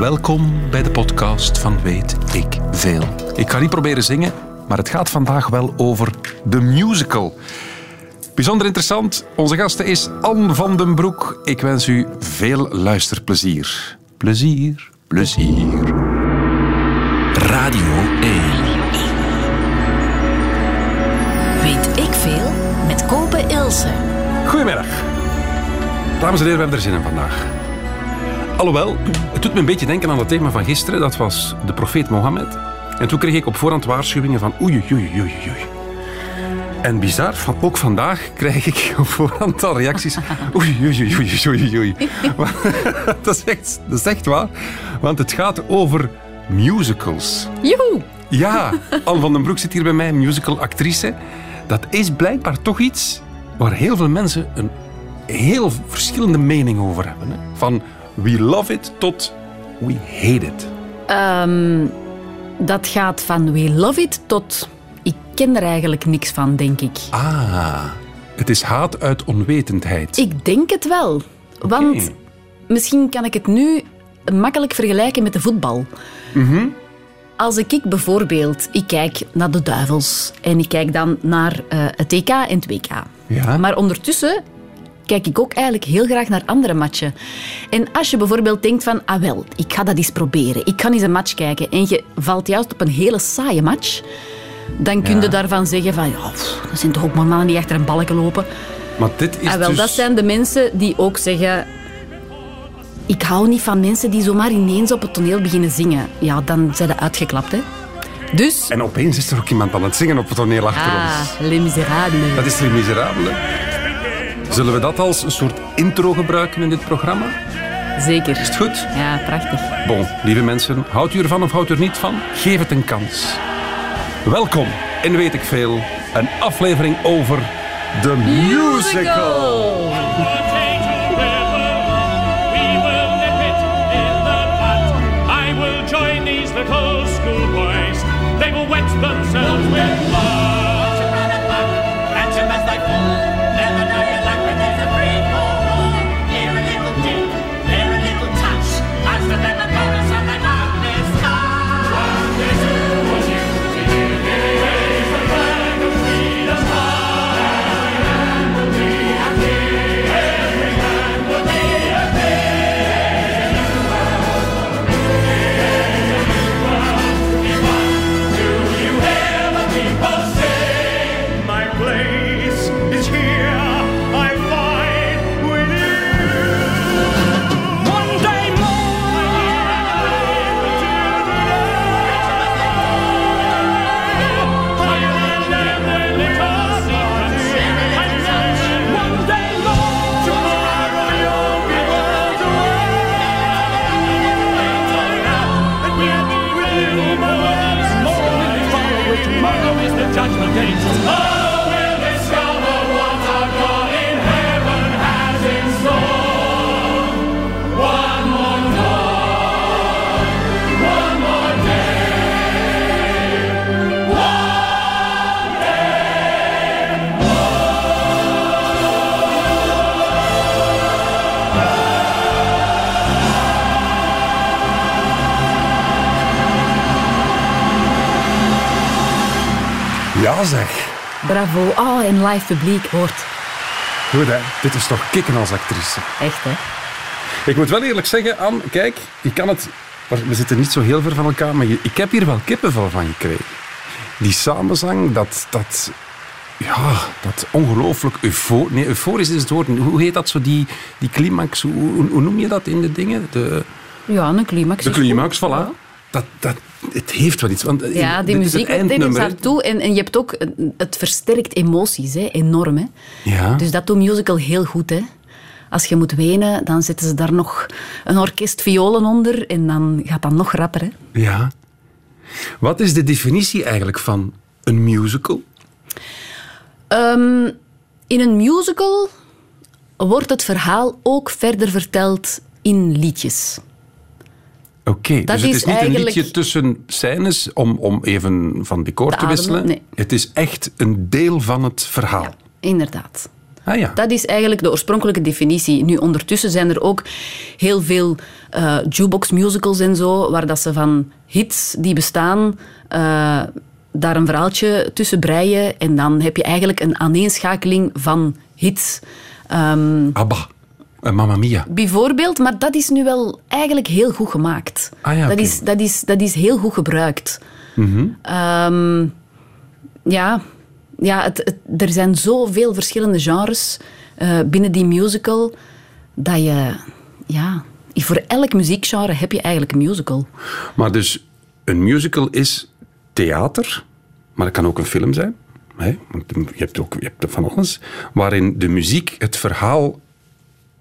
Welkom bij de podcast van Weet ik Veel. Ik ga niet proberen zingen, maar het gaat vandaag wel over de musical. Bijzonder interessant. Onze gasten is Anne van den Broek. Ik wens u veel luisterplezier. Plezier, plezier. Radio 1. Weet ik veel met Kopen Ilse. Goedemiddag. Dames en heren, we hebben er zin in vandaag. Alhoewel, het doet me een beetje denken aan het thema van gisteren. Dat was de profeet Mohammed. En toen kreeg ik op voorhand waarschuwingen van oei, oei, oei, oei. En bizar, van, ook vandaag krijg ik op voorhand al reacties. Oei, oei, oei, oei, oei, dat, is echt, dat is echt waar. Want het gaat over musicals. Joehoe! Ja, Anne van den Broek zit hier bij mij, musicalactrice. Dat is blijkbaar toch iets waar heel veel mensen een heel verschillende mening over hebben. Hè? Van we love it tot we hate it. Ehm, dat gaat van we love it tot ik ken er eigenlijk niks van, denk ik. Ah, het is haat uit onwetendheid. Ik denk het wel. Want misschien kan ik het nu makkelijk vergelijken met de voetbal. Mhm. Als ik, bijvoorbeeld, ik kijk naar de duivels en ik kijk dan naar eh, het TK en het WK. Ja. Maar ondertussen kijk ik ook eigenlijk heel graag naar andere matchen. En als je bijvoorbeeld denkt van, ah wel, ik ga dat eens proberen. Ik ga eens een match kijken. En je valt juist op een hele saaie match. Dan kun je Ja. daarvan zeggen van, ja, pff, dat zijn toch ook maar mannen die achter een balken lopen. Maar dit is Ah, wel, dus... dat zijn de mensen die ook zeggen... Ik hou niet van mensen die zomaar ineens op het toneel beginnen zingen. Ja, dan zijn ze uitgeklapt, hè. Dus... En opeens is er ook iemand aan het zingen op het toneel achter Ah, ons. Les Miserables. Dat is Les Miserables. Zullen we dat als een soort intro gebruiken in dit programma? Zeker. Is het goed? Ja, prachtig. Bon, lieve mensen, houdt u ervan of houdt u er niet van? Geef het een kans. Welkom in Weet ik Veel, een aflevering over de musical. I Bravo. Oh, en live publiek hoort. Goed hè, dit is toch kicken als actrice. Echt, hè. Ik moet wel eerlijk zeggen, Anne, kijk, je kan het... We zitten niet zo heel ver van elkaar, maar je- ik heb hier wel kippenvel van gekregen. Die samenzang, dat... dat ja, dat ongelooflijk eufo nee, euforisch is het woord. Hoe heet dat zo, die, die climax? Hoe, hoe, hoe noem je dat in de dingen? De, Ja, een climax. de goed. climax, voilà. Dat, dat, het heeft wel iets. Want eh, Ja, die is muziek hè. daartoe. En, en je hebt ook... een- Het versterkt emoties, hè. Enorm, hè. Ja. Dus dat doet musical heel goed, hè. Als je moet wenen, dan zetten ze daar nog een orkest violen onder en dan gaat dat nog rapper, hè. Ja. Wat is de definitie eigenlijk van een musical? Ehm, in een musical wordt het verhaal ook verder verteld in liedjes. Oké, dus het is is niet eigenlijk- een liedje tussen scènes om, om even van decor te, wisselen. nee. Het is echt een deel van het verhaal. Ja, inderdaad. Ah ja. Dat is eigenlijk de oorspronkelijke definitie. Nu, ondertussen zijn er ook heel veel eh, jukebox musicals en zo, waar dat ze van hits die bestaan, eh, daar een verhaaltje tussen breien. En dan heb je eigenlijk een aaneenschakeling van hits. Ehm, Abba. En Mamma Mia. bijvoorbeeld, maar dat is nu wel eigenlijk heel goed gemaakt. Ah ja, dat, is, dat, is, dat is heel goed gebruikt. Ehm, ja, ja het, het- er zijn zoveel verschillende genres eh, binnen die musical dat je, ja, voor elk muziekgenre heb je eigenlijk een musical. Maar dus, een musical is theater, maar het kan ook een film zijn. Hè? Want je hebt ook je hebt van alles. Waarin de muziek het verhaal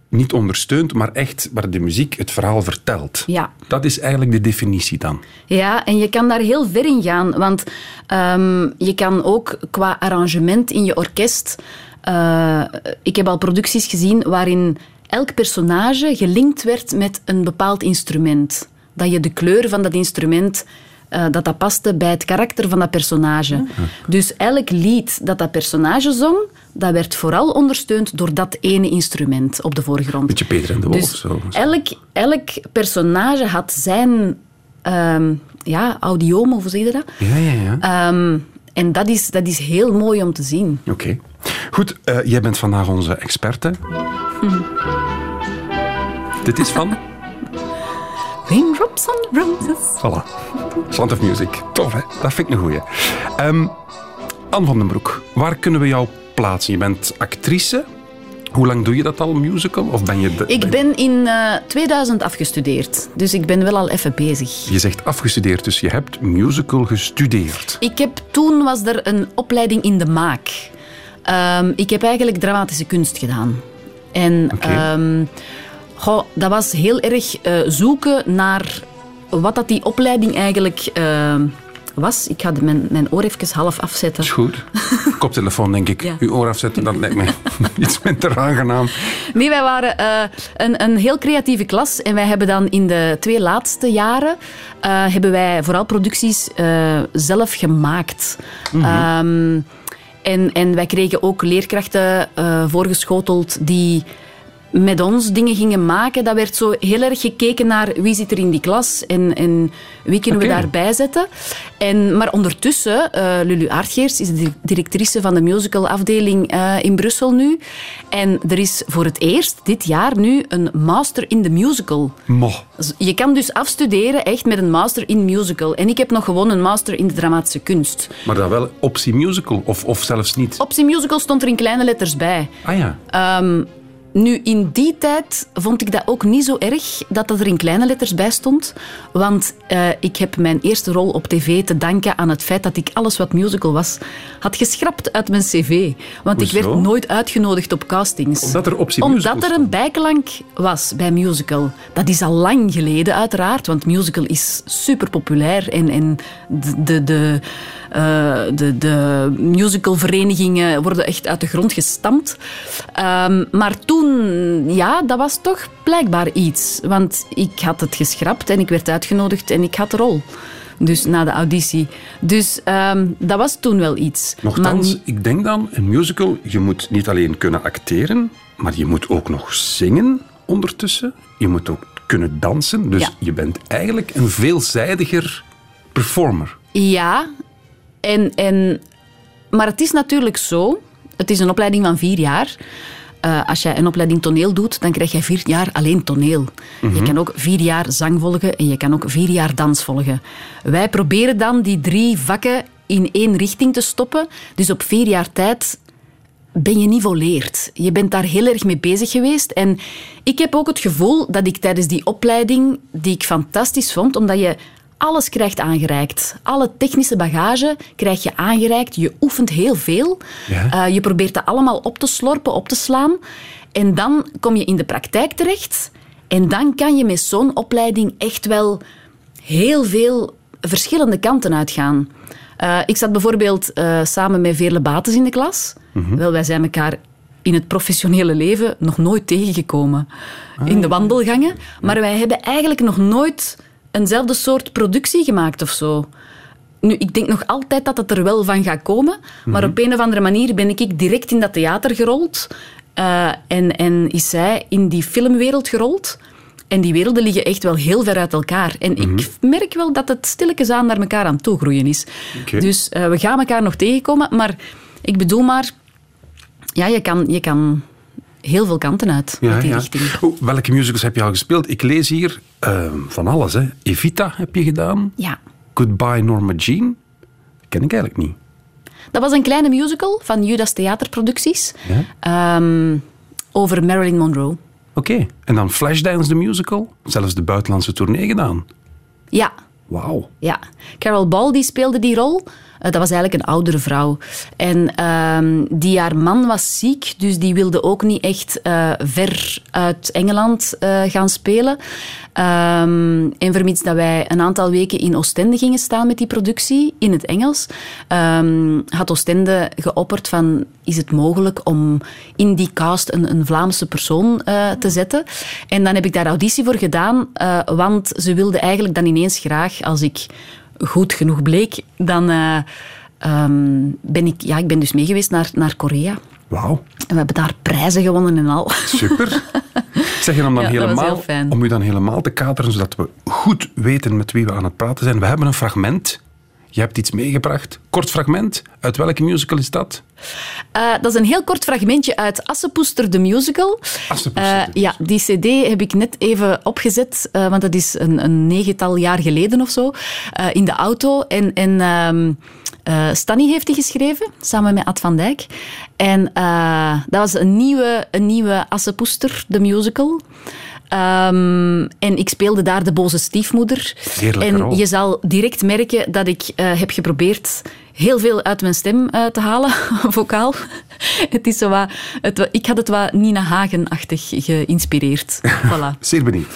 niet ondersteunt, maar echt waar de muziek het verhaal vertelt. Ja. Dat is eigenlijk de definitie dan. Ja, en je kan daar heel ver in gaan, want ehm, je kan ook qua arrangement in je orkest. eh, ik heb al producties gezien waarin elk personage gelinkt werd met een bepaald instrument. Dat je de kleur van dat instrument. Eh, dat dat paste bij het karakter van dat personage. Dus elk lied dat dat personage zong, dat werd vooral ondersteund door dat ene instrument op de voorgrond. Beetje Peter en de Wolf. Dus zo. elk, elk personage had zijn ehm ja, audioom, of hoe zeg je dat? Ja, ja, ja. Ehm, en dat is, dat is heel mooi om te zien. Oké. Goed, eh, jij bent vandaag onze experte. Dit is van... Raindrops on roses. Voilà. Sound of Music. Tof, hè? Dat vind ik een goeie. Ehm Anne van den Broek, waar kunnen we jou plaatsen? Je bent actrice. Hoe lang doe je dat al, musical? Of ben je... De, Ik ben in eh, 2000 afgestudeerd, dus ik ben wel al even bezig. Je zegt afgestudeerd, dus je hebt musical gestudeerd. Ik heb, toen was er een opleiding in de maak. Ehm, ik heb eigenlijk dramatische kunst gedaan. En Oké. ehm, goh, dat was heel erg eh, zoeken naar wat dat die opleiding eigenlijk ehm, was. Ik ga de- mijn, mijn oor even half afzetten. Is goed. Koptelefoon, denk ik. Ja. Uw oor afzetten, dat lijkt me iets minder aangenaam. Nee, wij waren eh, een, een heel creatieve klas. En wij hebben dan in de twee laatste jaren... eh, hebben wij vooral producties eh, zelf gemaakt. Ehm, en, en wij kregen ook leerkrachten eh, voorgeschoteld die met ons dingen gingen maken. Dat werd zo heel erg gekeken naar wie zit er in die klas en, en wie kunnen we daarbij zetten. En, maar ondertussen, eh, Lulu Aardgeers is de di- directrice van de musicalafdeling eh in Brussel nu. En er is voor het eerst dit jaar nu een master in de musical. Mo. Je kan dus afstuderen echt met een master in musical. En ik heb nog gewoon een master in de dramatische kunst. Maar dan wel optie musical, of, of zelfs niet. Optie musical stond er in kleine letters bij. Ah ja. Ehm, nu, in die tijd vond ik dat ook niet zo erg dat dat er in kleine letters bij stond. Want eh, ik heb mijn eerste rol op tv te danken aan het feit dat ik alles wat musical was, had geschrapt uit mijn cv. Want ik werd nooit uitgenodigd op castings. Omdat er optie Omdat er een bijklank was bij musical. Dat is al lang geleden, uiteraard, want musical is super populair. En, en de, de, de, de, de musicalverenigingen worden echt uit de grond gestampt. Ehm, maar toen, ja, dat was toch blijkbaar iets. Want ik had het geschrapt en ik werd uitgenodigd en ik had de rol. Dus na de auditie. Dus ehm, dat was toen wel iets. Maar Nochtans, niet- ik denk dan, een musical, je moet niet alleen kunnen acteren, maar je moet ook nog zingen ondertussen. Je moet ook kunnen dansen. Dus Ja. je bent eigenlijk een veelzijdiger performer. Ja, en, en, maar het is natuurlijk zo. Het is een opleiding van vier jaar. Eh, als jij een opleiding toneel doet, dan krijg je vier jaar alleen toneel. Je kan ook vier jaar zang volgen en je kan ook vier jaar dans volgen. Wij proberen dan die drie vakken in één richting te stoppen. Dus op vier jaar tijd ben je nivelleerd. Je bent daar heel erg mee bezig geweest. En ik heb ook het gevoel dat ik tijdens die opleiding, die ik fantastisch vond, omdat je alles krijgt aangereikt. Alle technische bagage krijg je aangereikt. Je oefent heel veel. Ja. Eh, je probeert dat allemaal op te slorpen, op te slaan. En dan kom je in de praktijk terecht. En dan kan je met zo'n opleiding echt wel heel veel verschillende kanten uitgaan. Eh, ik zat bijvoorbeeld eh, samen met Veerle Bates in de klas. Wel, wij zijn elkaar in het professionele leven nog nooit tegengekomen. in de wandelgangen. Maar wij hebben eigenlijk nog nooit eenzelfde soort productie gemaakt of zo. Nu, ik denk nog altijd dat het er wel van gaat komen. Maar op een of andere manier ben ik direct in dat theater gerold. Eh, en, en is zij in die filmwereld gerold. En die werelden liggen echt wel heel ver uit elkaar. En ik merk wel dat het stilletjes aan naar elkaar aan toegroeien is. Dus eh, we gaan elkaar nog tegenkomen. Maar ik bedoel maar... Ja, je kan, je kan heel veel kanten uit met die richting. Oh, welke musicals heb je al gespeeld? Ik lees hier eh, van alles. Hè. Evita heb je gedaan. Ja. Goodbye Norma Jean. ken ik eigenlijk niet. Dat was een kleine musical van Judas Theaterproducties. Ja? Ehm, over Marilyn Monroe. Oké. En dan Flashdance, de musical. Zelfs de buitenlandse tournee gedaan. Ja, Wauw. Ja, Carol Ball die speelde die rol. Eh, dat was eigenlijk een oudere vrouw. En ehm, die haar man was ziek, dus die wilde ook niet echt eh, ver uit Engeland eh, gaan spelen. Ehm, en vermits dat wij een aantal weken in Oostende gingen staan met die productie, in het Engels, ehm, had Oostende geopperd van, is het mogelijk om in die cast een, een Vlaamse persoon te zetten? En dan heb ik daar auditie voor gedaan, want ze wilde eigenlijk dan ineens graag, als ik goed genoeg bleek, dan eh, ehm, ben ik, ja, ik ben dus meegeweest naar, naar Korea. Wauw. En we hebben daar prijzen gewonnen en al. Super. Zeg je dan, dan Ja, helemaal, om u dan helemaal te kaderen, zodat we goed weten met wie we aan het praten zijn. We hebben een fragment. Je hebt iets meegebracht. Kort fragment. Uit welke musical is dat? Eh, dat is een heel kort fragmentje uit Assepoester, de musical. Assepoester, Eh, ja, die cd heb ik net even opgezet, eh, want dat is een, een negental jaar geleden of zo, in de auto. En, en ehm, eh, Stanny heeft die geschreven, samen met Ad van Dijk. En dat was een nieuwe, een nieuwe Assepoester, de musical. Ehm, en ik speelde daar de boze stiefmoeder. Heerlijke en rol. je zal direct merken dat ik eh, heb geprobeerd heel veel uit mijn stem eh, te halen, vocaal. Het is zo wat, het, ik had het wat Nina Hagen-achtig geïnspireerd. Voilà. Zeer benieuwd.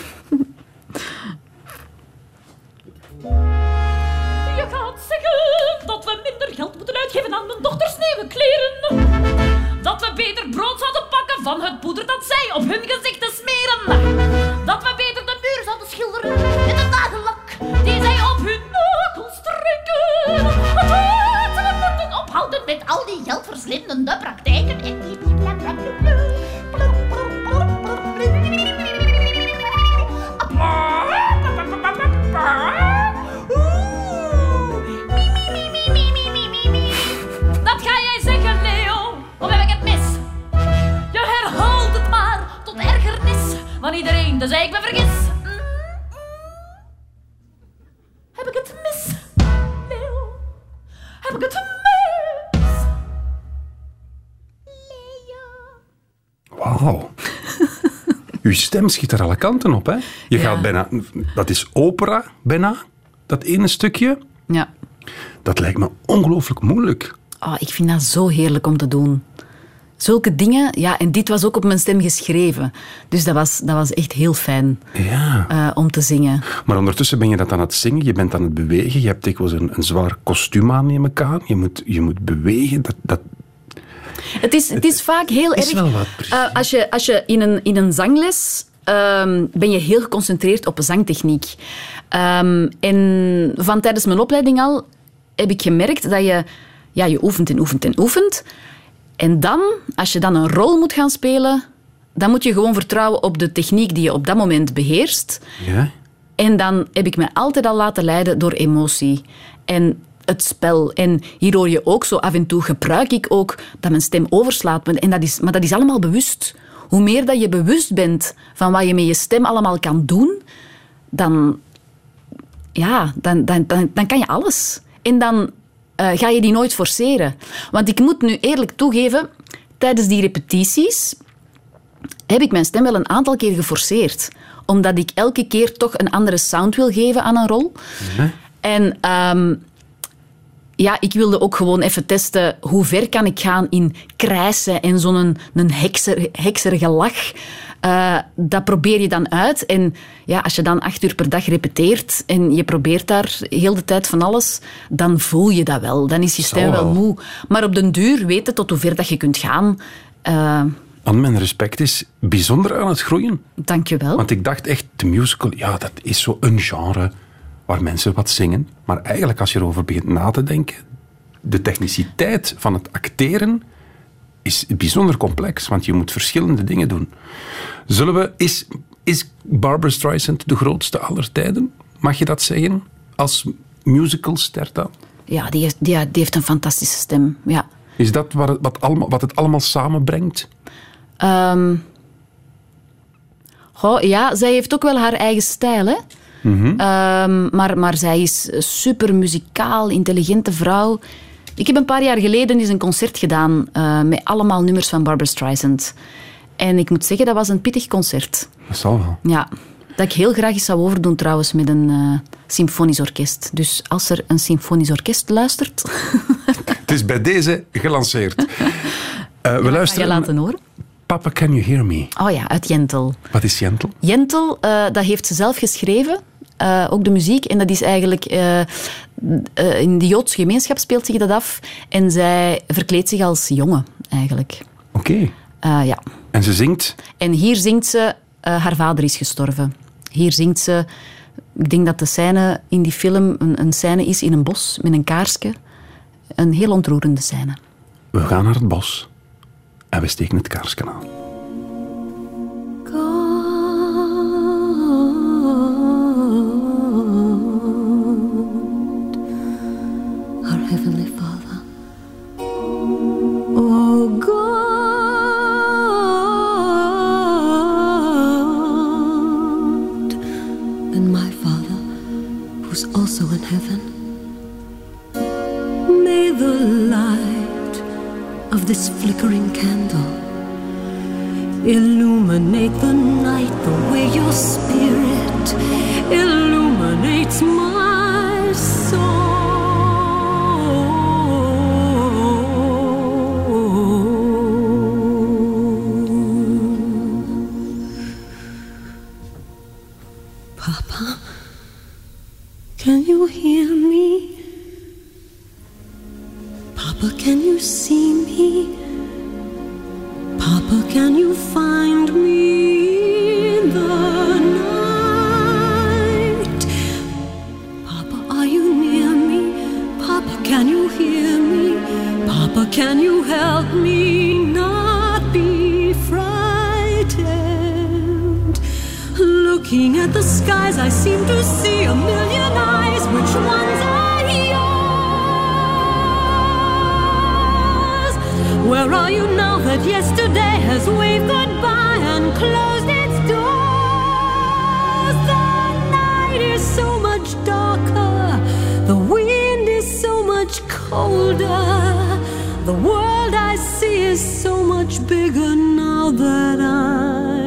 Je gaat zeggen dat we minder geld moeten uitgeven aan mijn dochters nieuwe kleren. Dat we beter brood zouden pakken van het poeder dat zij op hun gezichten smeren. Dat we beter de muur zouden schilderen met de nagellak die zij op hun nagels trekken. We moeten ophouden met al die geldverslindende praktijken en die Dat van iedereen, dus ik me vergis. Mm, mm. Heb ik het mis, Leo? Heb ik het mis? Leo. Wauw. Uw stem schiet er alle kanten op, hè? Je Ja. gaat bijna... Dat is opera, bijna. Dat ene stukje. Ja. Dat lijkt me ongelooflijk moeilijk. Oh, ik vind dat zo heerlijk om te doen. Zulke dingen, ja, en dit was ook op mijn stem geschreven. Dus dat was, dat was echt heel fijn Ja. eh, om te zingen. Maar ondertussen ben je dat aan het zingen, je bent aan het bewegen. Je hebt dikwijls een, een zwaar kostuum aan, neem ik aan. Je moet, je moet bewegen. Dat, dat, Het is, het is vaak heel is erg. wel wat. Eh, als je, als je in, een, in een zangles. ehm, ben je heel geconcentreerd op zangtechniek. Ehm, en van tijdens mijn opleiding al heb ik gemerkt dat je, ja, je oefent en oefent en oefent. En dan, als je dan een rol moet gaan spelen, dan moet je gewoon vertrouwen op de techniek die je op dat moment beheerst. ja? En dan heb ik me altijd al laten leiden door emotie en het spel. En hier hoor je ook zo af en toe gebruik ik ook dat mijn stem overslaat. En dat is, maar dat is allemaal bewust. Hoe meer dat je bewust bent van wat je met je stem allemaal kan doen, dan, ja, dan, dan, dan, dan kan je alles. En dan eh, ga je die nooit forceren. Want ik moet nu eerlijk toegeven, tijdens die repetities heb ik mijn stem wel een aantal keer geforceerd. Omdat ik elke keer toch een andere sound wil geven aan een rol. En ehm, ja, ik wilde ook gewoon even testen hoe ver kan ik gaan in krijsen en zo'n een, een hekser, hekserige lach. Eh, dat probeer je dan uit. En ja, als je dan acht uur per dag repeteert en je probeert daar heel de tijd van alles, dan voel je dat wel. Dan is je stem wel wel. moe. Maar op den duur weten tot hoe ver dat je kunt gaan. Aan mijn respect is bijzonder aan het groeien. Dank je wel. Want ik dacht echt, de musical, ja, dat is zo een genre waar mensen wat zingen. Maar eigenlijk, als je erover begint na te denken, de techniciteit van het acteren is bijzonder complex, want je moet verschillende dingen doen. Zullen we... Is, is Barbara Streisand de grootste aller tijden? Mag je dat zeggen? Als musicalster dan? Ja, die heeft, die, die heeft een fantastische stem. Ja. Is dat wat het, wat allemaal, wat het allemaal samenbrengt? Ehm, ja, zij heeft ook wel haar eigen stijl, hè. Ehm, maar, maar zij is een super muzikaal, intelligente vrouw. Ik heb een paar jaar geleden eens een concert gedaan eh, met allemaal nummers van Barbara Streisand. En ik moet zeggen, dat was een pittig concert. Dat zal wel. Ja, dat ik heel graag eens zou overdoen trouwens met een eh, symfonisch orkest. Dus als er een symfonisch orkest luistert, Het is bij deze gelanceerd. Eh, we ga je luisteren. laten horen. Papa, can you hear me? Oh ja, uit Jentel. Wat is Jentel? Jentel, dat heeft ze zelf geschreven. Eh, ook de muziek. En dat is eigenlijk... eh, eh, in de Joodse gemeenschap speelt zich dat af. En zij verkleedt zich als jongen, eigenlijk. Oké. Ja. En ze zingt. En hier zingt ze... haar vader is gestorven. Hier zingt ze... Ik denk dat de scène in die film een, een scène is in een bos met een kaarsje. Een heel ontroerende scène. We gaan naar het bos. En we steken het kaarsje this flickering candle. Illuminate the night the way your spirit illuminates my Looking at the skies, I seem to see a million eyes. Which ones are yours? Where are you now that yesterday has waved goodbye and closed its doors? The night is so much darker, the wind is so much colder. The world I see is so much bigger now that I'm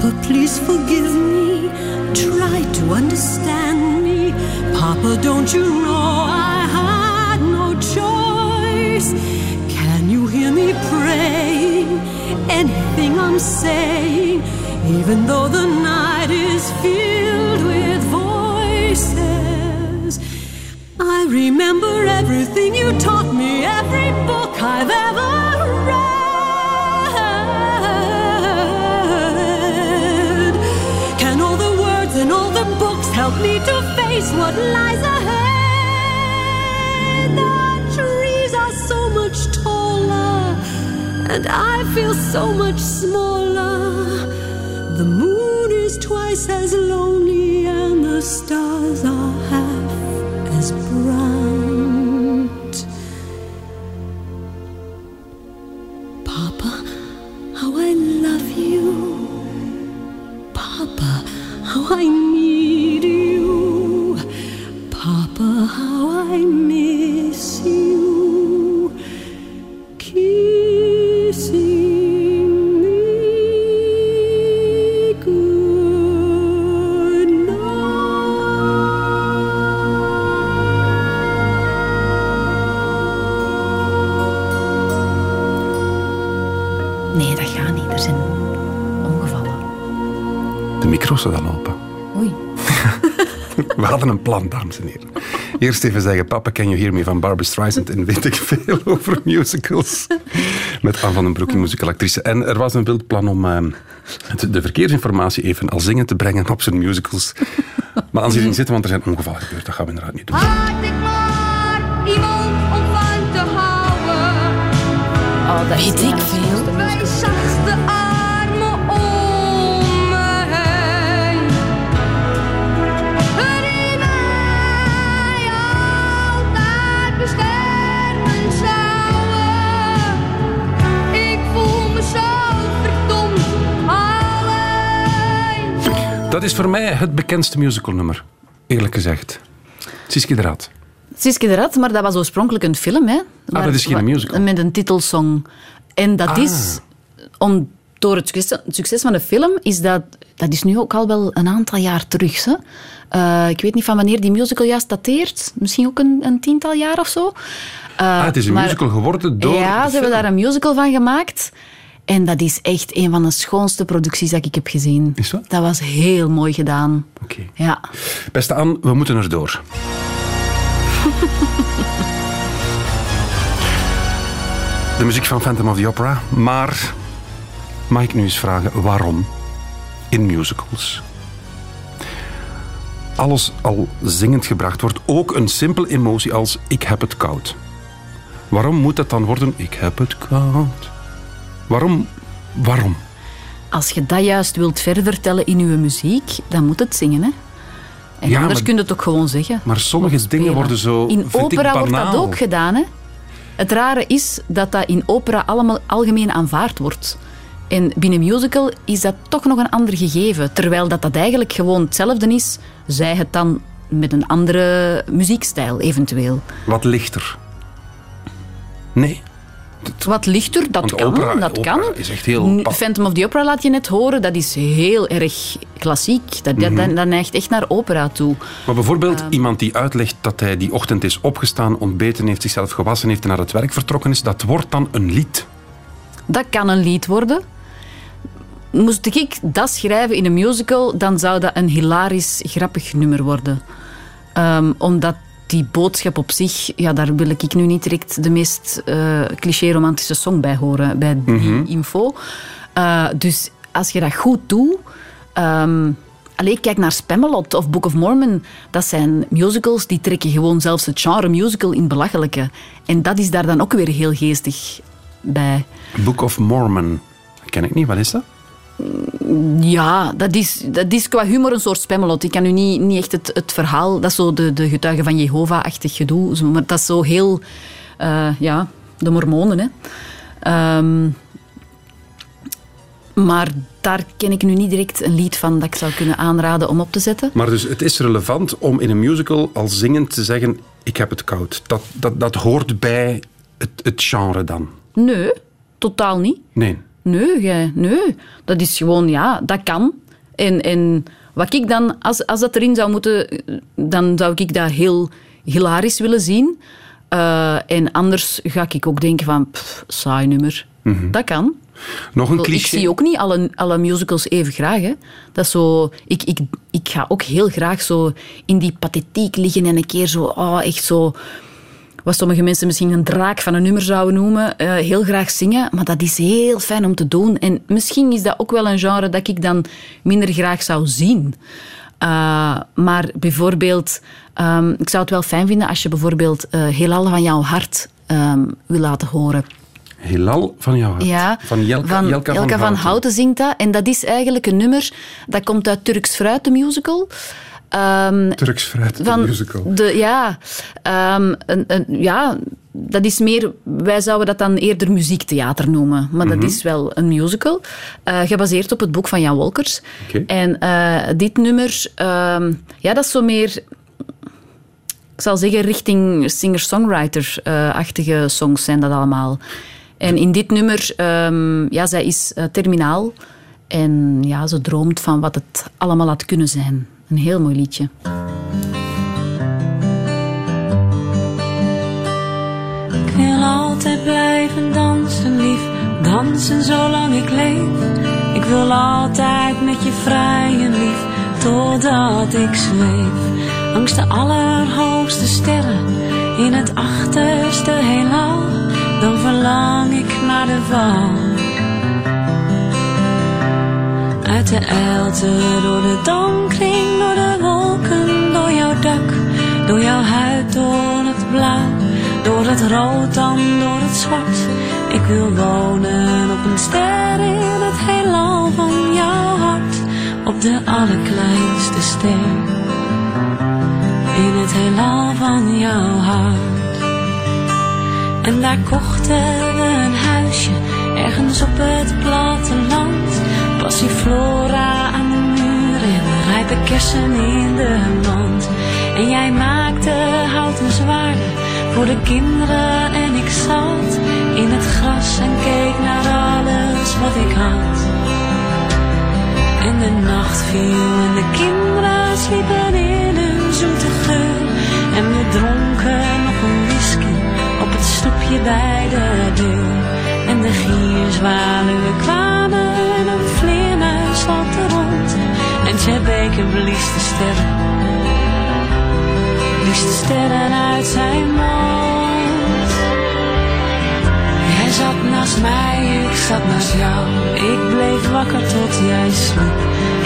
Papa, please forgive me. Try to understand me. Papa, don't you know I had no choice? Can you hear me praying? Anything I'm saying, even though the night is filled with voices. I remember everything you taught me, every book I've ever me to face what lies ahead? The trees are so much taller, and I feel so much smaller. The moon is twice as lonely, and the stars are half dames en heren. Eerst even zeggen, papa, can you hear me van Barbara Streisand en weet ik veel over musicals. Met Anne van den Broek, een musicalactrice. En er was een wild plan om ehm, de verkeersinformatie even al zingen te brengen op zijn musicals. Maar als je zitten, want er zijn ongevallen gebeurd, dat gaan we inderdaad niet doen. Oh, weet ik veel. Dat is voor mij het bekendste musicalnummer, eerlijk gezegd. Siske de Raad. Siske de Rat, maar dat was oorspronkelijk een film, hè? Waar- Ah, dat is geen musical. Met een titelsong. En dat Ah. is, om, door het succes, het succes van de film, is dat, dat is nu ook al wel een aantal jaar terug. Hè? Eh, ik weet niet van wanneer die musical juist dateert. Misschien ook een, een tiental jaar of zo. Eh, Ah, het is een maar- musical geworden door Ja, ze hebben daar een musical van gemaakt. En dat is echt een van de schoonste producties dat ik heb gezien. Is dat? Dat was heel mooi gedaan. Oké. Ja. Beste Anne, we moeten erdoor. de muziek van Phantom of the Opera. Maar mag ik nu eens vragen waarom in musicals alles al zingend gebracht wordt, ook een simpele emotie als ik heb het koud. Waarom moet dat dan worden ik heb het koud? Waarom? Waarom? Als je dat juist wilt verder vertellen in je muziek, dan moet het zingen, hè? En Ja, anders maar- kun je het ook gewoon zeggen. Maar sommige dingen worden zo, In opera wordt dat ook gedaan, hè? Het rare is dat dat in opera allemaal algemeen aanvaard wordt. En binnen musical is dat toch nog een ander gegeven. Terwijl dat, dat eigenlijk gewoon hetzelfde is, zij het dan met een andere muziekstijl eventueel. Wat lichter. Nee. Wat lichter, dat Want kan. opera- dat opera kan. is echt heel Phantom of the Opera laat je net horen, dat is heel erg klassiek. Dat, dat neigt echt naar opera toe. Maar bijvoorbeeld Ehm. iemand die uitlegt dat hij die ochtend is opgestaan, ontbeten heeft, zichzelf gewassen heeft en naar het werk vertrokken is, dat wordt dan een lied. Dat kan een lied worden. Moest ik dat schrijven in een musical, dan zou dat een hilarisch, grappig nummer worden. Ehm, omdat die boodschap op zich, ja, daar wil ik nu niet direct de meest eh, cliché-romantische song bij horen, bij die info. Eh, dus als je dat goed doet... ehm Allee, kijk naar Spamalot of Book of Mormon. Dat zijn musicals die trekken gewoon zelfs het genre musical in belachelijke. En dat is daar dan ook weer heel geestig bij. Book of Mormon. Ken ik niet, wat is dat? Ja, dat is, dat is qua humor een soort Spamalot. Ik kan nu niet, niet echt het, het verhaal... Dat is zo de, de getuigen van Jehovah-achtig gedoe. Zo, Maar dat is zo heel... eh, ja, de mormonen, hè. Ehm, maar daar ken ik nu niet direct een lied van dat ik zou kunnen aanraden om op te zetten. Maar dus het is relevant om in een musical al zingend te zeggen ik heb het koud. Dat, dat, dat hoort bij het, het genre dan. Nee, totaal niet. Nee. Nee, nee. Dat is gewoon, ja, dat kan. En, en wat ik dan, als, als dat erin zou moeten, dan zou ik dat heel hilarisch willen zien. Eh, en anders ga ik ook denken van, pff, saai nummer. Dat kan. Nog een Ik cliché. zie ook niet alle, alle musicals even graag. Hè. Dat is zo, ik, ik, ik ga ook heel graag zo in die pathetiek liggen en een keer zo, oh, echt zo, wat sommige mensen misschien een draak van een nummer zouden noemen, eh, heel graag zingen. Maar dat is heel fijn om te doen. En misschien is dat ook wel een genre dat ik dan minder graag zou zien. Uh, maar bijvoorbeeld, um, ik zou het wel fijn vinden als je bijvoorbeeld uh, Heelal van jouw hart um, wil laten horen. Heelal van jouw hart. Ja, van Jelka, van, Jelka, Jelka van, Houten. Houten zingt dat. En dat is eigenlijk een nummer dat komt uit Turks Fruit, de musical. Um, de musical. De, ja, um, een, een, ja, dat is meer... Wij zouden dat dan eerder muziektheater noemen. Maar Mhm. dat is wel een musical. Uh, gebaseerd op het boek van Jan Wolkers. Okay. En uh, dit nummer... Um, ja, dat is zo meer... Ik zal zeggen, richting singer-songwriter-achtige songs zijn dat allemaal. En in dit nummer, um, ja, zij is uh, terminaal. En ja, ze droomt van wat het allemaal had kunnen zijn. Een heel mooi liedje. Ik wil altijd blijven dansen, lief. Dansen zolang ik leef. Ik wil altijd met je vrijen, lief. Totdat ik zweef. Langs de allerhoogste sterren. In het achterste heelal. Dan verlang ik naar de val. Uit de elte, door de dampkring, door de wolken, door jouw dak, door jouw huid, door het blauw, door het rood, dan door het zwart. Ik wil wonen op een ster in het heelal van jouw hart. Op de allerkleinste ster. In het heelal van jouw hart. En daar kochten we een huisje, ergens op het platteland. Passiflora aan de muur en rijpe kersen in de mand. En jij maakte houten zwaarden voor de kinderen en ik zat in het gras en keek naar alles wat ik had. En de nacht viel en de kinderen sliepen in hun zoete geur. En we dronken nog een whisky op het stoepje bij de deur. En de gierzwaluwen kwamen blies de sterren, blies de sterren uit zijn mond. Jij zat naast mij, ik zat naast jou. Ik bleef wakker tot jij sliep.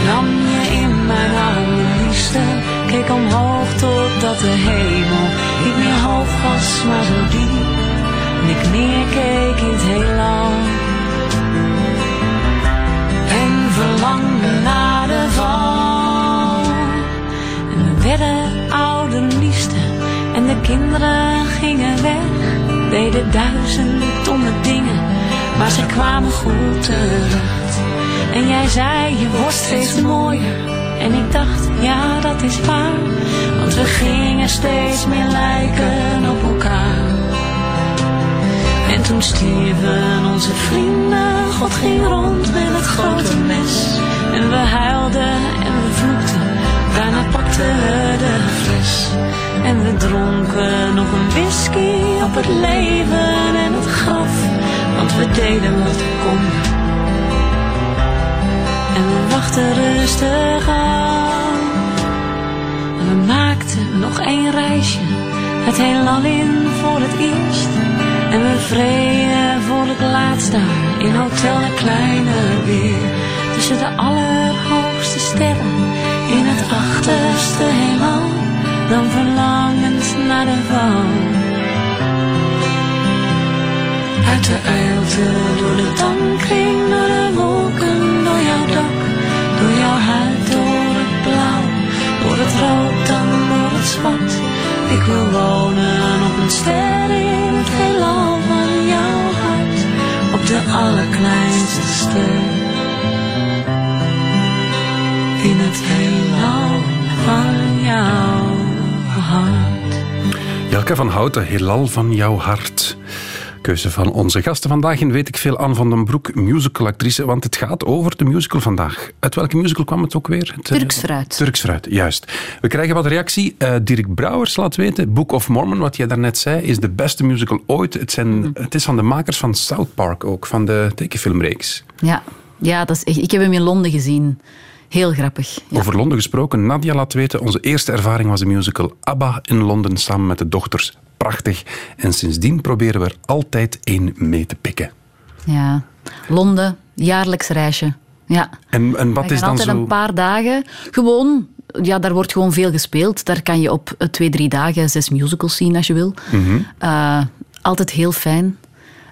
Nam je in mijn armen, liefste. Keek omhoog totdat de hemel niet meer hoog was, maar zo diep. En ik neerkeek in het heelal. En verlangde naar Werden oude liefste. En de kinderen gingen weg. Deden duizend domme dingen. Maar ze kwamen goed terecht. En jij zei, je wordt steeds mooier. En ik dacht, ja dat is waar. Want we gingen steeds meer lijken op elkaar. En toen stierven onze vrienden, God ging rond met het grote mes. En we huilden daarna pakten we de fles. En we dronken nog een whisky op het leven en het graf. Want we deden wat konden. En we wachten rustig af. En we maakten nog één reisje, het heelal in voor het eerst. En we vreden voor het laatst daar in Hotel de Kleine Weer. Tussen de allerhoogste sterren achterste heelal. Dan naar de val. Uit de uilte door de dampkring naar de wolken, door jouw dak, door jouw huid, door het blauw, door het rood, dan door het zwart. Ik wil wonen op een ster in het heelal van jouw hart, op de allerkleinste ster. In het heelal van jouw hart. Jelke van Houten, Heelal van jouw hart. Keuze van onze gasten vandaag in Weet ik veel Anne van den Broek, musicalactrice, want het gaat over de musical vandaag. Uit welke musical kwam het ook weer? Het, eh, Turks fruit. Turks fruit, juist. We krijgen wat reactie. Eh, Dirk Brouwers laat weten, Book of Mormon, wat jij daarnet zei, is de beste musical ooit. Het, zijn, Mhm. het is van de makers van South Park ook, van de tekenfilmreeks. Ja, ja dat is echt, ik heb hem in Londen gezien. Heel grappig. Ja. Over Londen gesproken, Nadia laat weten, onze eerste ervaring was de musical ABBA in Londen samen met de dochters. Prachtig. En sindsdien proberen we er altijd één mee te pikken. ja. Londen, jaarlijks reisje. Ja. En, en wat is dan altijd zo... een paar dagen. Gewoon, ja, daar wordt gewoon veel gespeeld. Daar kan je op eh, twee, drie dagen zes musicals zien als je wil. Mhm. Eh, altijd heel fijn.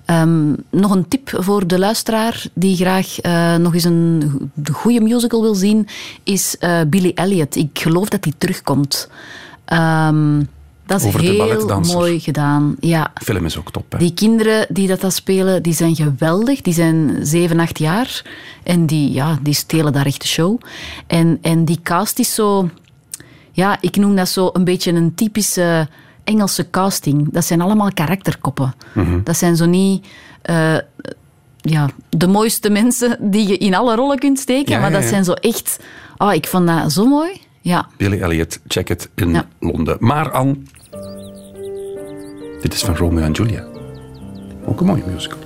Ehm, nog een tip voor de luisteraar die graag eh, nog eens een go- goede musical wil zien, is eh, Billy Elliot. Ik geloof dat die terugkomt. Ehm, dat is Over heel mooi gedaan. Ja. De film is ook top, hè? Die kinderen die dat, dat spelen, die zijn geweldig. Die zijn 7, 8 jaar. En die, ja, die stelen daar echt de show. En, en die cast is zo... Ja, ik noem dat zo een beetje een typische Engelse casting. Dat zijn allemaal karakterkoppen. Dat zijn zo niet... eh, ja, de mooiste mensen die je in alle rollen kunt steken. Ja, maar dat ja. zijn zo echt... Oh, ik vond dat zo mooi. Ja. Billy Elliot, check het in. Londen. Maar Anne, dit is van Romeo en Julia. Ook een mooie musical.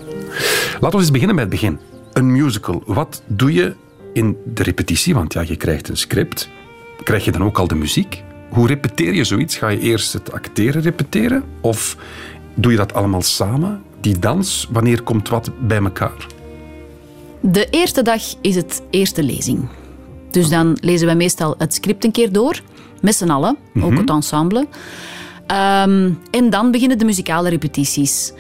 Laten we eens beginnen bij het begin. Een musical, wat doe je in de repetitie? Want ja, je krijgt een script. Krijg je dan ook al de muziek? Hoe repeteer je zoiets? Ga je eerst het acteren repeteren? Of doe je dat allemaal samen? Die dans, wanneer komt wat bij elkaar? De eerste dag is het eerste lezing. Dus dan lezen wij meestal het script een keer door, met z'n allen, ook het ensemble. Ehm, en dan beginnen de muzikale repetities.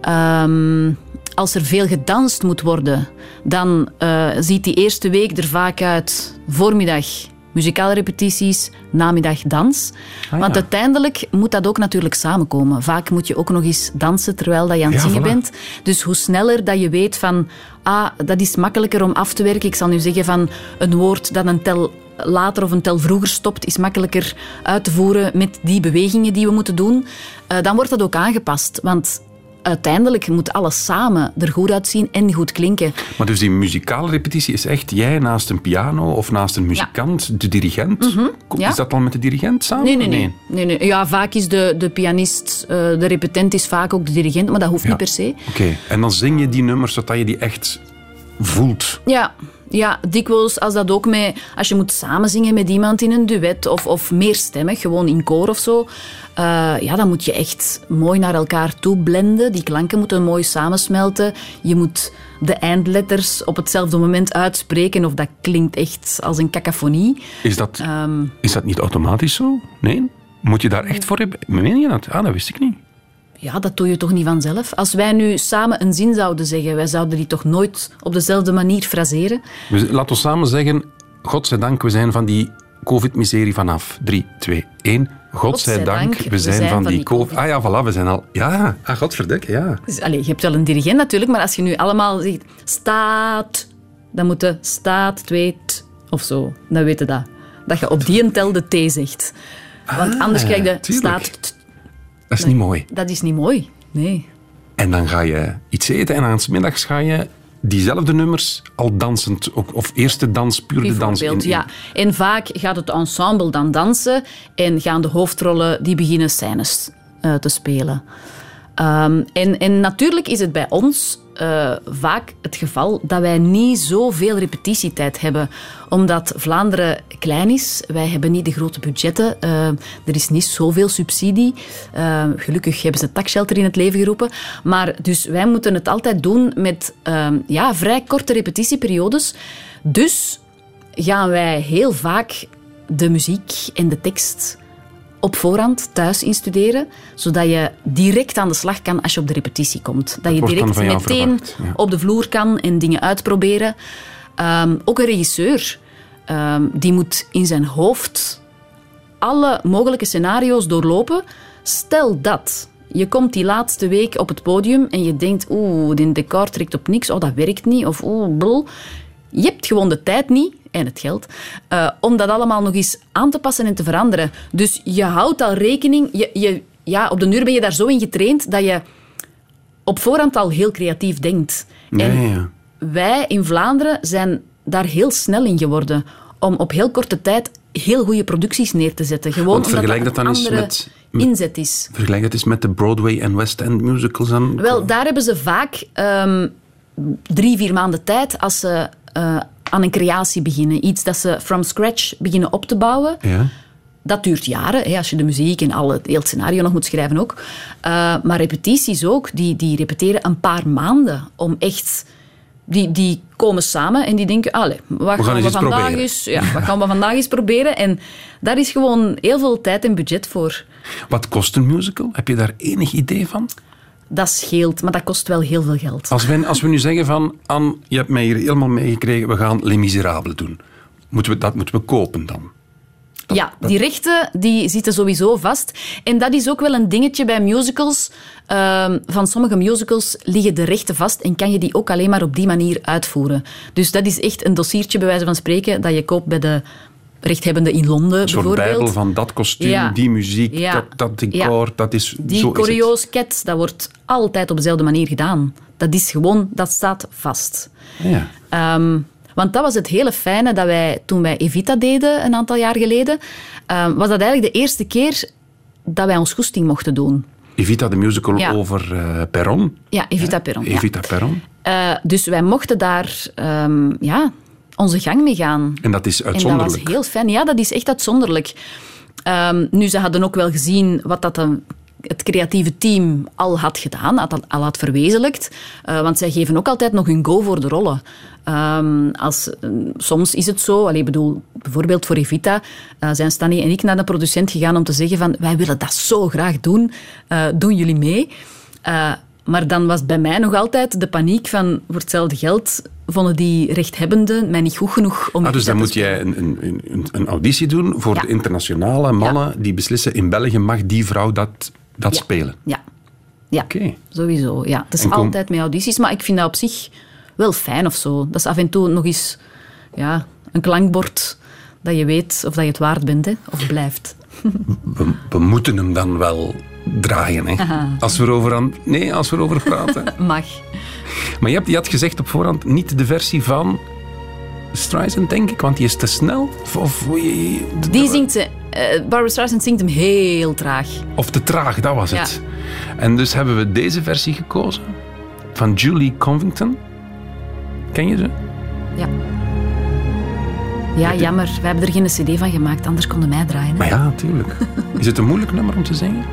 Ehm, als er veel gedanst moet worden, dan eh, ziet die eerste week er vaak uit voormiddag muzikale repetities, namiddag dans. Ah, Want uiteindelijk moet dat ook natuurlijk samenkomen. Vaak moet je ook nog eens dansen terwijl dat je aan het Ja, zingen voilà. bent. Dus hoe sneller dat je weet van, ah, dat is makkelijker om af te werken. Ik zal nu zeggen van een woord dat een tel later of een tel vroeger stopt, is makkelijker uit te voeren met die bewegingen die we moeten doen. Eh, dan wordt dat ook aangepast. Want uiteindelijk moet alles samen er goed uitzien en goed klinken. Maar dus die muzikale repetitie is echt jij naast een piano of naast een muzikant, de dirigent. Ja. Is dat dan met de dirigent samen? Nee, nee, nee. nee, nee. Ja, vaak is de, de pianist, eh, de repetent is vaak ook de dirigent, maar dat hoeft Ja. niet per se. Oké, en dan zing je die nummers zodat je die echt voelt. Ja, ja, dikwijls als dat ook met... Als je moet samenzingen met iemand in een duet of, of meerstemmig, gewoon in koor of zo, eh, ja, dan moet je echt mooi naar elkaar toe blenden. Die klanken moeten mooi samensmelten. Je moet de eindletters op hetzelfde moment uitspreken of dat klinkt echt als een cacophonie. Is dat, Ehm, is dat niet automatisch zo? Nee? Moet je daar echt voor hebben? Meen je dat? Ah, dat wist ik niet. Ja, dat doe je toch niet vanzelf? Als wij nu samen een zin zouden zeggen, wij zouden die toch nooit op dezelfde manier fraseren? We, laten we samen zeggen, godzijdank, we zijn van die covid-miserie vanaf. 3, 2, 1. Godzijdank, we zijn, van, die covid... Ah ja, voilà, we zijn al... Ja, ah, godverdikke, ja. Dus, allee, je hebt wel een dirigent natuurlijk, maar als je nu allemaal zegt staat, dan moet de staat, twee, t, of zo. Dan weet je dat. Dat je op die tel de T zegt. Want anders krijg je tuurlijk. staat. Dat is niet mooi. Dat is niet mooi. Nee. En dan ga je iets eten en aan het middags ga je diezelfde nummers al dansend, ook, of eerste dans, puur de dans. In- ja. En vaak gaat het ensemble dan dansen en gaan de hoofdrollen die beginnen scènes eh, te spelen. Ehm, en, en natuurlijk is het bij ons eh, vaak het geval dat wij niet zoveel repetitietijd hebben, omdat Vlaanderen klein is. Wij hebben niet de grote budgetten. eh, er is niet zoveel subsidie. Eh, gelukkig hebben ze taxshelter in het leven geroepen. Maar dus wij moeten het altijd doen met ja, vrij korte repetitieperiodes. Dus gaan wij heel vaak de muziek en de tekst op voorhand thuis instuderen, zodat je direct aan de slag kan als je op de repetitie komt. Dat, je direct meteen verwacht, ja. op de vloer kan en dingen uitproberen. Ehm, ook een regisseur, ehm, die moet in zijn hoofd alle mogelijke scenario's doorlopen. Stel dat je komt die laatste week op het podium en je denkt, oeh, die decor trekt op niks, oh, dat werkt niet, of oeh, bl. Je hebt gewoon de tijd niet, en het geld, eh, om dat allemaal nog eens aan te passen en te veranderen. Dus je houdt al rekening, je, je, ja, op de uur ben je daar zo in getraind dat je op voorhand al heel creatief denkt. Ja, En ja, wij in Vlaanderen zijn daar heel snel in geworden om op heel korte tijd heel goede producties neer te zetten. Gewoon Want omdat vergelijk dat dan eens met- met- inzet is. Vergelijk dat eens met de Broadway en West End musicals. En... Wel, daar hebben ze vaak ehm, drie, vier maanden tijd als ze eh, aan een creatie beginnen. Iets dat ze from scratch beginnen op te bouwen. Ja. Dat duurt jaren, hè, als je de muziek en alle, heel het scenario nog moet schrijven ook. Eh, maar repetities ook, die, die repeteren een paar maanden om echt... Die, die komen samen en die denken, allee, wat gaan we vandaag proberen." eens, ja, wat gaan we vandaag eens proberen? En daar is gewoon heel veel tijd en budget voor. Wat kost een musical? Heb je daar enig idee van? Dat scheelt, maar dat kost wel heel veel geld. Als we, als we nu zeggen van, Anne, je hebt mij hier helemaal meegekregen, we gaan Les Miserables doen. Moeten we, dat moeten we kopen dan? ja, die rechten die zitten sowieso vast. En dat is ook wel een dingetje bij musicals. Ehm, van sommige musicals liggen de rechten vast en kan je die ook alleen maar op die manier uitvoeren. Dus dat is echt een dossiertje, bij wijze van spreken, dat je koopt bij de rechthebbende in Londen Een soort bijvoorbeeld. bijbel van dat kostuum, Ja. die muziek, Ja. dat, dat decor, dat is... Die choreo's-ket, dat wordt altijd op dezelfde manier gedaan. Dat is gewoon, dat staat vast. Ja. Ehm, want dat was het hele fijne dat wij toen wij Evita deden, een aantal jaar geleden, ehm, was dat eigenlijk de eerste keer dat wij ons goesting mochten doen. Evita, de musical Ja. over eh, Perron. Ja, Evita Perron. ja. Evita Perron. Eh, dus wij mochten daar ehm, ja, onze gang mee gaan. En dat is En dat uitzonderlijk. was heel fijn. Ja, dat is echt uitzonderlijk. Ehm, nu, ze hadden ook wel gezien wat dat een, het creatieve team al had gedaan, had, al had verwezenlijkt. Eh, want zij geven ook altijd nog hun go voor de rollen. Ehm, als, eh, soms is het zo, allee, ik bedoel, bijvoorbeeld voor Evita eh, zijn Stanny en ik naar de producent gegaan om te zeggen van wij willen dat zo graag doen, Eh, doen jullie mee? Maar dan was bij mij nog altijd de paniek van voor hetzelfde geld vonden die rechthebbenden mij niet goed genoeg om Ah, dus dan moet jij een, een, een, een auditie doen voor Ja. de internationale mannen die beslissen in België mag die vrouw dat, dat Ja. spelen. Ja, ja Oké. sowieso. Ja. Het is kom- altijd met audities, maar ik vind dat op zich wel fijn of zo. Dat is af en toe nog eens ja, een klankbord dat je weet of dat je het waard bent hè, of blijft. We, we moeten hem dan wel draaien. Hè? Als, we erover aan, nee, als we erover praten. Mag. maar je, hebt, je had gezegd op voorhand niet de versie van Streisand, denk ik, want die is te snel. Of, of, Die zingt ze. eh, Barbara Streisand zingt hem heel traag. of te traag, dat was het. En dus hebben we deze versie gekozen van Julie Covington. Ken je ze? Ja. Ja, jammer. We hebben er geen cd van gemaakt, anders konden mij draaien. hè. Maar ja, natuurlijk. Is het een moeilijk nummer om te zingen?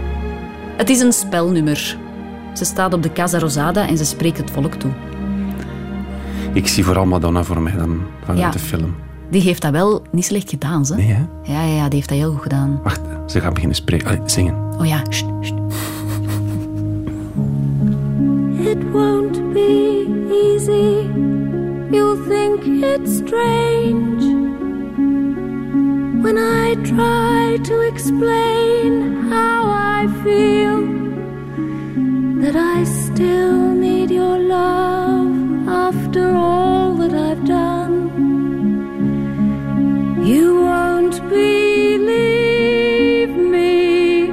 Het is een spelnummer. Ze staat op de Casa Rosada en ze spreekt het volk toe. Ik zie vooral Madonna voor mij dan vanuit Ja. de film. Die heeft dat wel niet slecht gedaan, ze. Nee, hè? Ja, ja, ja, die heeft dat heel goed gedaan. Wacht, ze gaat beginnen spreken. Allee, zingen. Oh ja, sst, sst. It won't be easy. You'll think it's strange when I try to explain how I feel. That I still need your love after all that I've done. You won't believe me.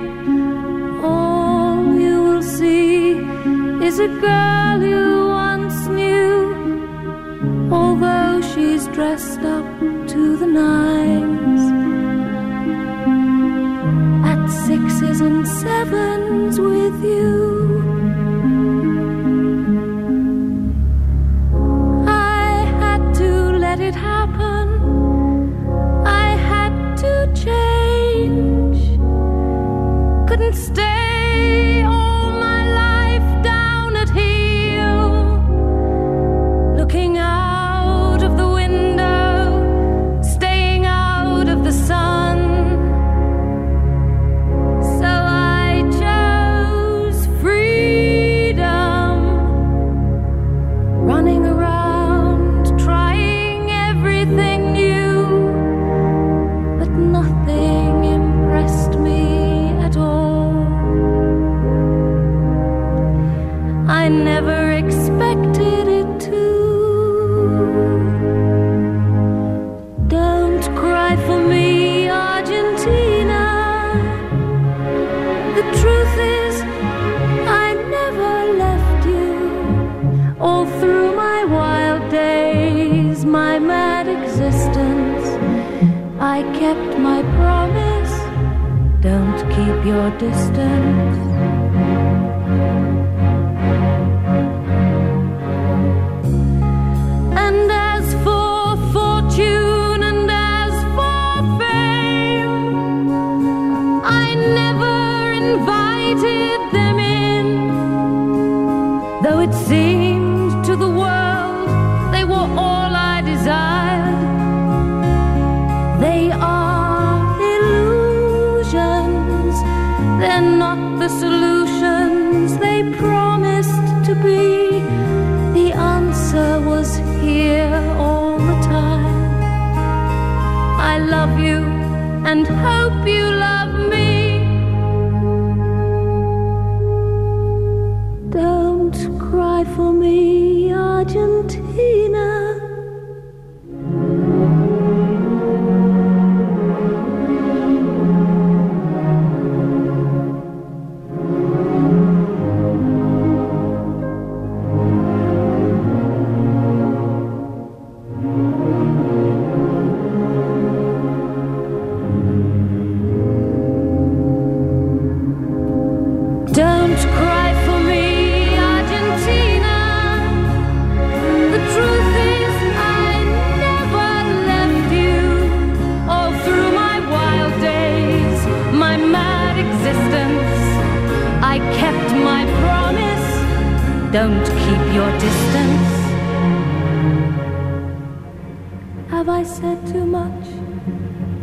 All you will see is a girl you once knew, although she's dressed up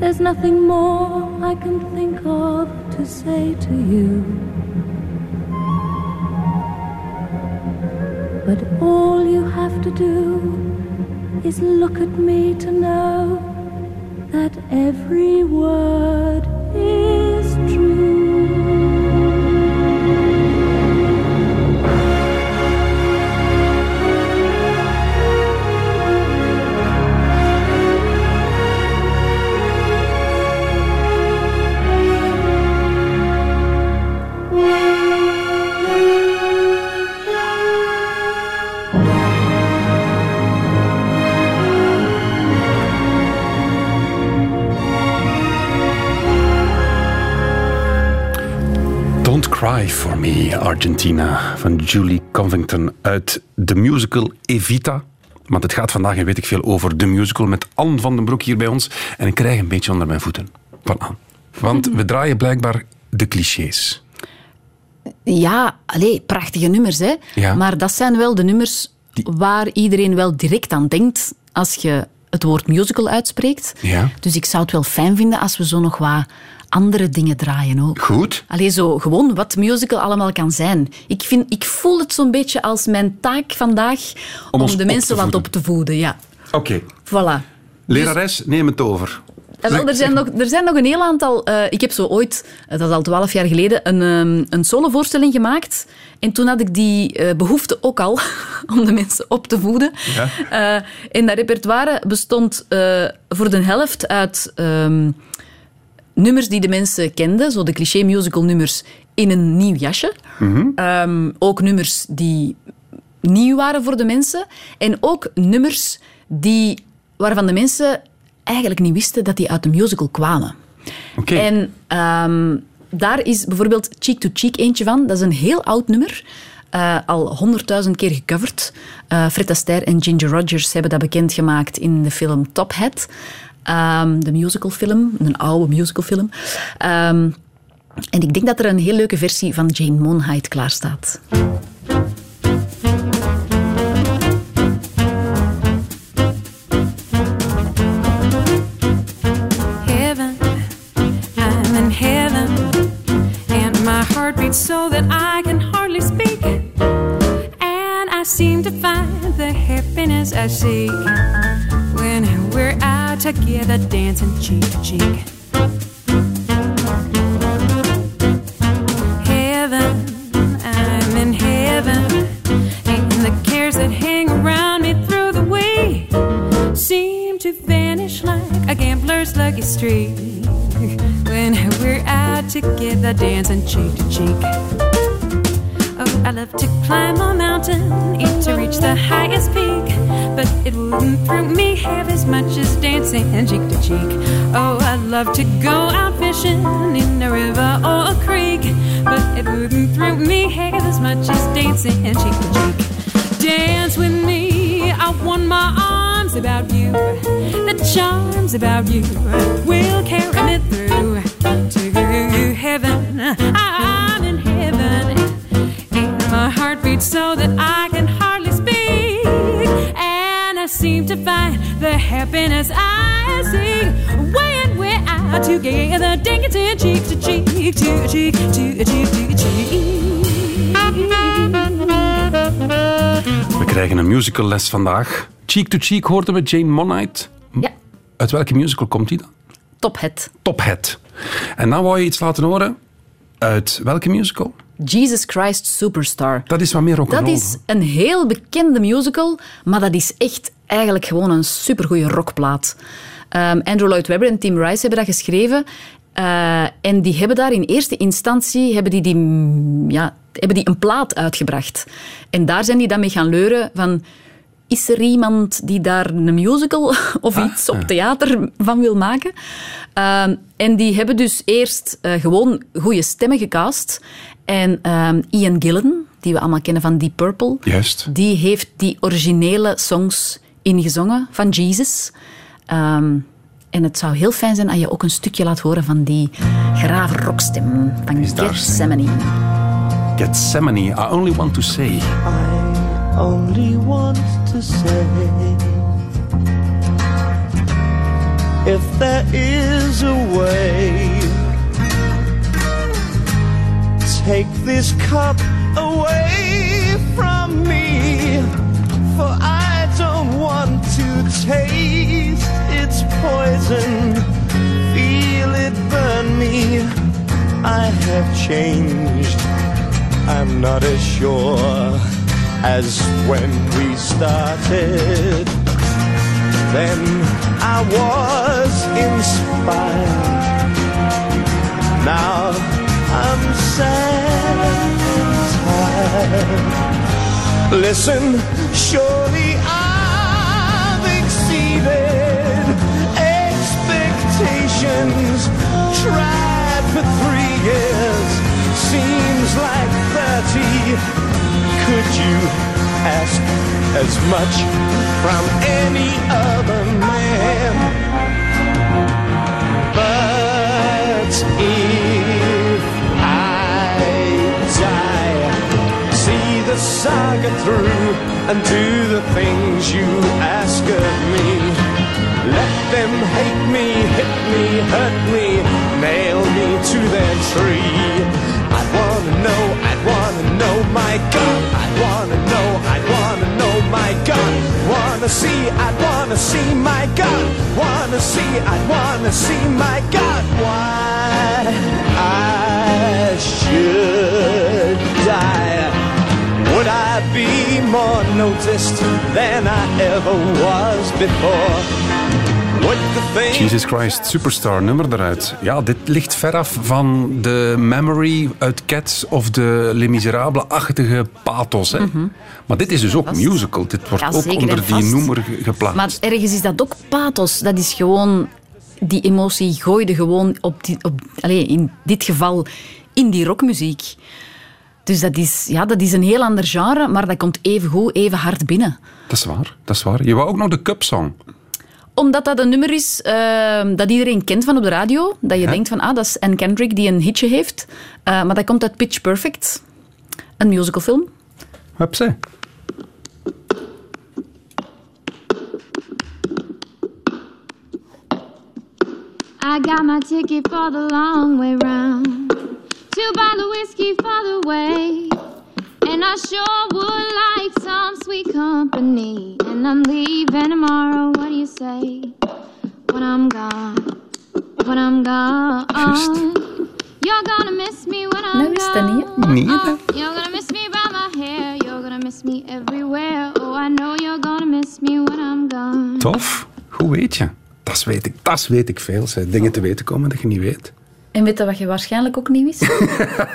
There's nothing more I can think of to say to you. But all you have to do is look at me to know that every word is true. Cry For Me, Argentina, van Julie Covington uit de musical Evita. Want het gaat vandaag, en weet ik veel, over de musical met Anne van den Broek hier bij ons. En ik krijg een beetje onder mijn voeten van Anne. Want we draaien blijkbaar de clichés. Ja, allee, prachtige nummers, hè. Ja. Maar dat zijn wel de nummers waar iedereen wel direct aan denkt als je het woord musical uitspreekt. Ja. Dus ik zou het wel fijn vinden als we zo nog wat andere dingen draaien ook. Goed. Allee, zo gewoon wat musical allemaal kan zijn. Ik, vind, ik voel het zo'n beetje als mijn taak vandaag Om de mensen wat op te voeden. Ja, Oké. voilà. Lerares, neem het over. Wel, er, zijn nog, er zijn nog een heel aantal... eh, ik heb zo ooit, eh, dat is al twaalf jaar geleden, een, ehm, een solovoorstelling gemaakt. En toen had ik die eh, behoefte ook al om de mensen op te voeden. Ja. En dat repertoire bestond voor de helft uit ehm, nummers die de mensen kenden. Zo de cliché musical nummers in een nieuw jasje. Ehm, ook nummers die nieuw waren voor de mensen. En ook nummers die, waarvan de mensen eigenlijk niet wisten dat die uit de musical kwamen. Oké. En ehm, daar is bijvoorbeeld Cheek to Cheek eentje van. Dat is een heel oud nummer. eh, al honderdduizend keer gecoverd. Eh Fred Astaire en Ginger Rogers hebben dat bekendgemaakt in de film Top Hat. Ehm, de musicalfilm, een oude musicalfilm. Ehm, en ik denk dat er een heel leuke versie van Jane Monheit klaar staat. heaven. I'm in heaven. And my heart beats so that I can Seem to find the happiness I seek when we're out together dancing cheek to cheek. Heaven, I'm in heaven. And the cares that hang around me through the week seem to vanish like a gambler's lucky streak when we're out together dancing cheek to cheek. I love to climb a mountain and to reach the highest peak, but it wouldn't thrill me half as much as dancing and cheek to cheek. Oh, I love to go out fishing in a river or a creek, but it wouldn't thrill me half as much as dancing and cheek to cheek. Dance with me, I want my arms about you. The charms about you will carry me through to heaven. And my heart beats so that I can hardly speak. And I seem to find the happiness I seek when we're out together, dancing cheek to cheek, to cheek, to cheek, to cheek. We krijgen een musicalles vandaag. Cheek to Cheek hoorden we Jane Monheit. Ja, Uit welke musical komt die dan? Top Hat. Top Hat. En dan wou je iets laten horen. Uit welke musical? Jesus Christ Superstar. Dat is wat meer Dat rock'n'roll. is een heel bekende musical, maar dat is echt eigenlijk gewoon een supergoeie rockplaat. Ehm, Andrew Lloyd Webber en Tim Rice hebben dat geschreven. eh, en die hebben daar in eerste instantie hebben die, die, mm, ja, hebben die een plaat uitgebracht. En daar zijn die dan mee gaan leuren van... Is er iemand die daar een musical of iets op theater van wil maken? Ehm, en die hebben dus eerst eh, gewoon goede stemmen gecast. En ehm, Ian Gillan, die we allemaal kennen van Deep Purple, Juist. die heeft die originele songs ingezongen van Jesus. Ehm, en het zou heel fijn zijn als je ook een stukje laat horen van die grave rockstem van Gethsemane. Gethsemane, I only want to say. only want to say. If there is a way take this cup away from me for I don't want to taste its poison. Feel it burn me. I have changed. I'm not as sure as when we started. Then I was inspired. Now I'm sad Listen, surely I've exceeded expectations. Tried for three years, seems like 30 you ask as much from any other man? But if I die, see the saga through and do the things you ask of me. Let them hate me, hit me, hurt me, nail me to their tree. I'd wanna know, wanna know, my God. I'd wanna know, I'd wanna know, my God. Wanna see, I'd wanna see, my God. Wanna see, I'd wanna see, my God. Why I should die. Would I be more noticed than I ever was before? Jesus Christ, Superstar, nummer eruit. Ja, dit ligt veraf van de Memory uit Cats of de Les Miserables-achtige pathos. Hè? Maar dit is dus ook vast. musical. Dit wordt Ja, ook onder die noemer ge- geplaatst. Maar ergens is dat ook pathos. Dat is gewoon... Die emotie gooide gewoon op, die, op in dit geval in die rockmuziek. Dus dat is, ja, dat is een heel ander genre, maar dat komt even goed, even hard binnen. Dat is waar, dat is waar. Je wou ook nog de Cup Song. Omdat dat een nummer is eh, dat iedereen kent van op de radio. Dat je denkt van, ah, dat is Anne Kendrick die een hitje heeft. Eh, maar dat komt uit Pitch Perfect. Een musicalfilm. Ze. I got my ticket for the long way round. Two bottle whiskey for the way. And I sure would like some sweet company. And I'm leaving tomorrow. What do you say? When I'm gone. When I'm gone. You're gonna miss me when I'm Nou gone. Oh, you're gonna miss me by my hair. You're gonna miss me everywhere. Oh, I know you're gonna miss me when I'm gone. Tof. Hoe weet je? Dat weet ik, dat weet ik veel. Zeg. Dingen te weten komen dat je niet weet. En weet je wat je waarschijnlijk ook niet wist?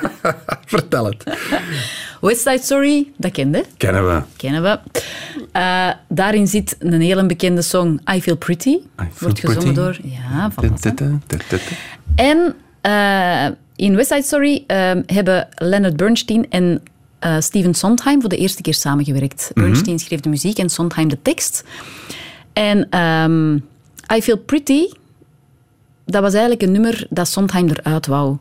Vertel het. West Side Story, dat kende. Kennen we. Kennen we. Eh, daarin zit een hele bekende song, I Feel Pretty. Feel Wordt gezongen Pretty. door... Ja, van. En eh, in West Side Story eh, hebben Leonard Bernstein en eh, Steven Sondheim voor de eerste keer samengewerkt. Bernstein schreef de muziek en Sondheim de tekst. En ehm, I Feel Pretty, dat was eigenlijk een nummer dat Sondheim eruit wou.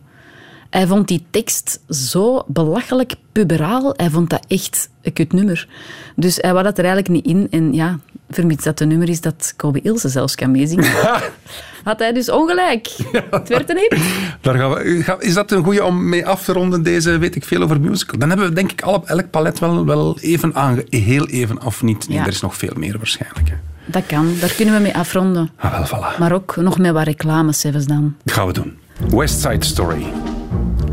Hij vond die tekst zo belachelijk puberaal. Hij vond dat echt een kut nummer. Dus hij wou dat er eigenlijk niet in. En ja, vermits dat een nummer is dat Kobe Ilse zelfs kan meezingen, had hij dus ongelijk. Het werd een hit. Daar gaan we, is dat een goede om mee af te ronden, deze weet ik veel over musical? Dan hebben we denk ik al op elk palet wel, wel even aange... Heel even, of niet? Nee, Ja. er is nog veel meer waarschijnlijk. Hè. Dat kan, daar kunnen we mee afronden. Ah, wel, voilà. Maar ook nog met wat reclames, zelfs dan. Dat gaan we doen. West Side Story.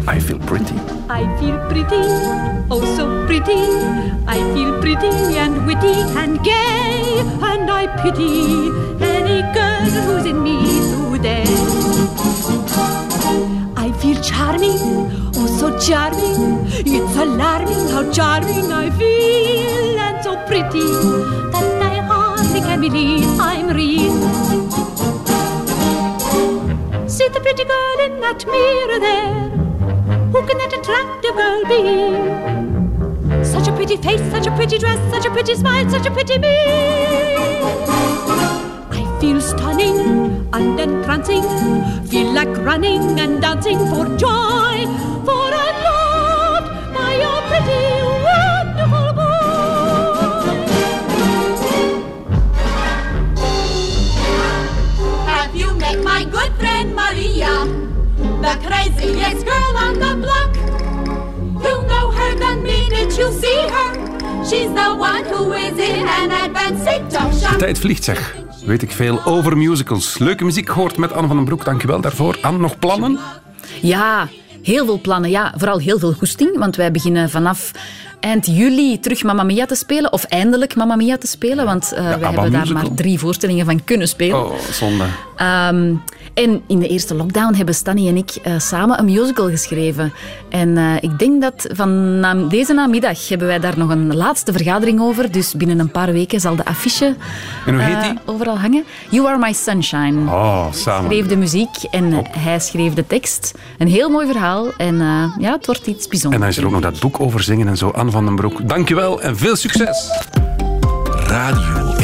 I feel pretty. I feel pretty, oh so pretty. I feel pretty and witty and gay, and I pity any girl who's in me today. I feel charming, oh so charming. It's alarming how charming I feel, and so pretty that I hardly can believe I'm real. See the pretty girl in that mirror there. Who can that attractive girl be? Such a pretty face, such a pretty dress, such a pretty smile, such a pretty me. I feel stunning and entrancing, feel like running and dancing for joy, for I'm by your pretty, Maria? The craziest girl on the block. You'll know her the minute you see her. She's the one who is in an advanced TikTok shop. Tijd vliegt, zeg. Weet ik veel over musicals. Leuke muziek gehoord met Anne van den Broek. Dank je wel daarvoor. Anne, nog plannen? Ja, Heel veel plannen, ja. Vooral heel veel goesting, want wij beginnen vanaf eind juli terug Mamma Mia te spelen. Of eindelijk Mamma Mia te spelen, want eh, wij ABBA hebben daar maar drie voorstellingen van kunnen spelen. Oh, zonde. Ehm, en in de eerste lockdown hebben Stanny en ik eh, samen een musical geschreven. En eh, ik denk dat van na- deze namiddag hebben wij daar nog een laatste vergadering over. Dus binnen een paar weken zal de affiche En hoe heet eh, die? overal hangen. You Are My Sunshine. Oh, samen. schreef de muziek en hij schreef de tekst. Een heel mooi verhaal en eh, ja, het wordt iets En bijzonders. dan is er ook nog dat boek over zingen en zo. Anne van den Broek, dankjewel en veel succes. Radio 1.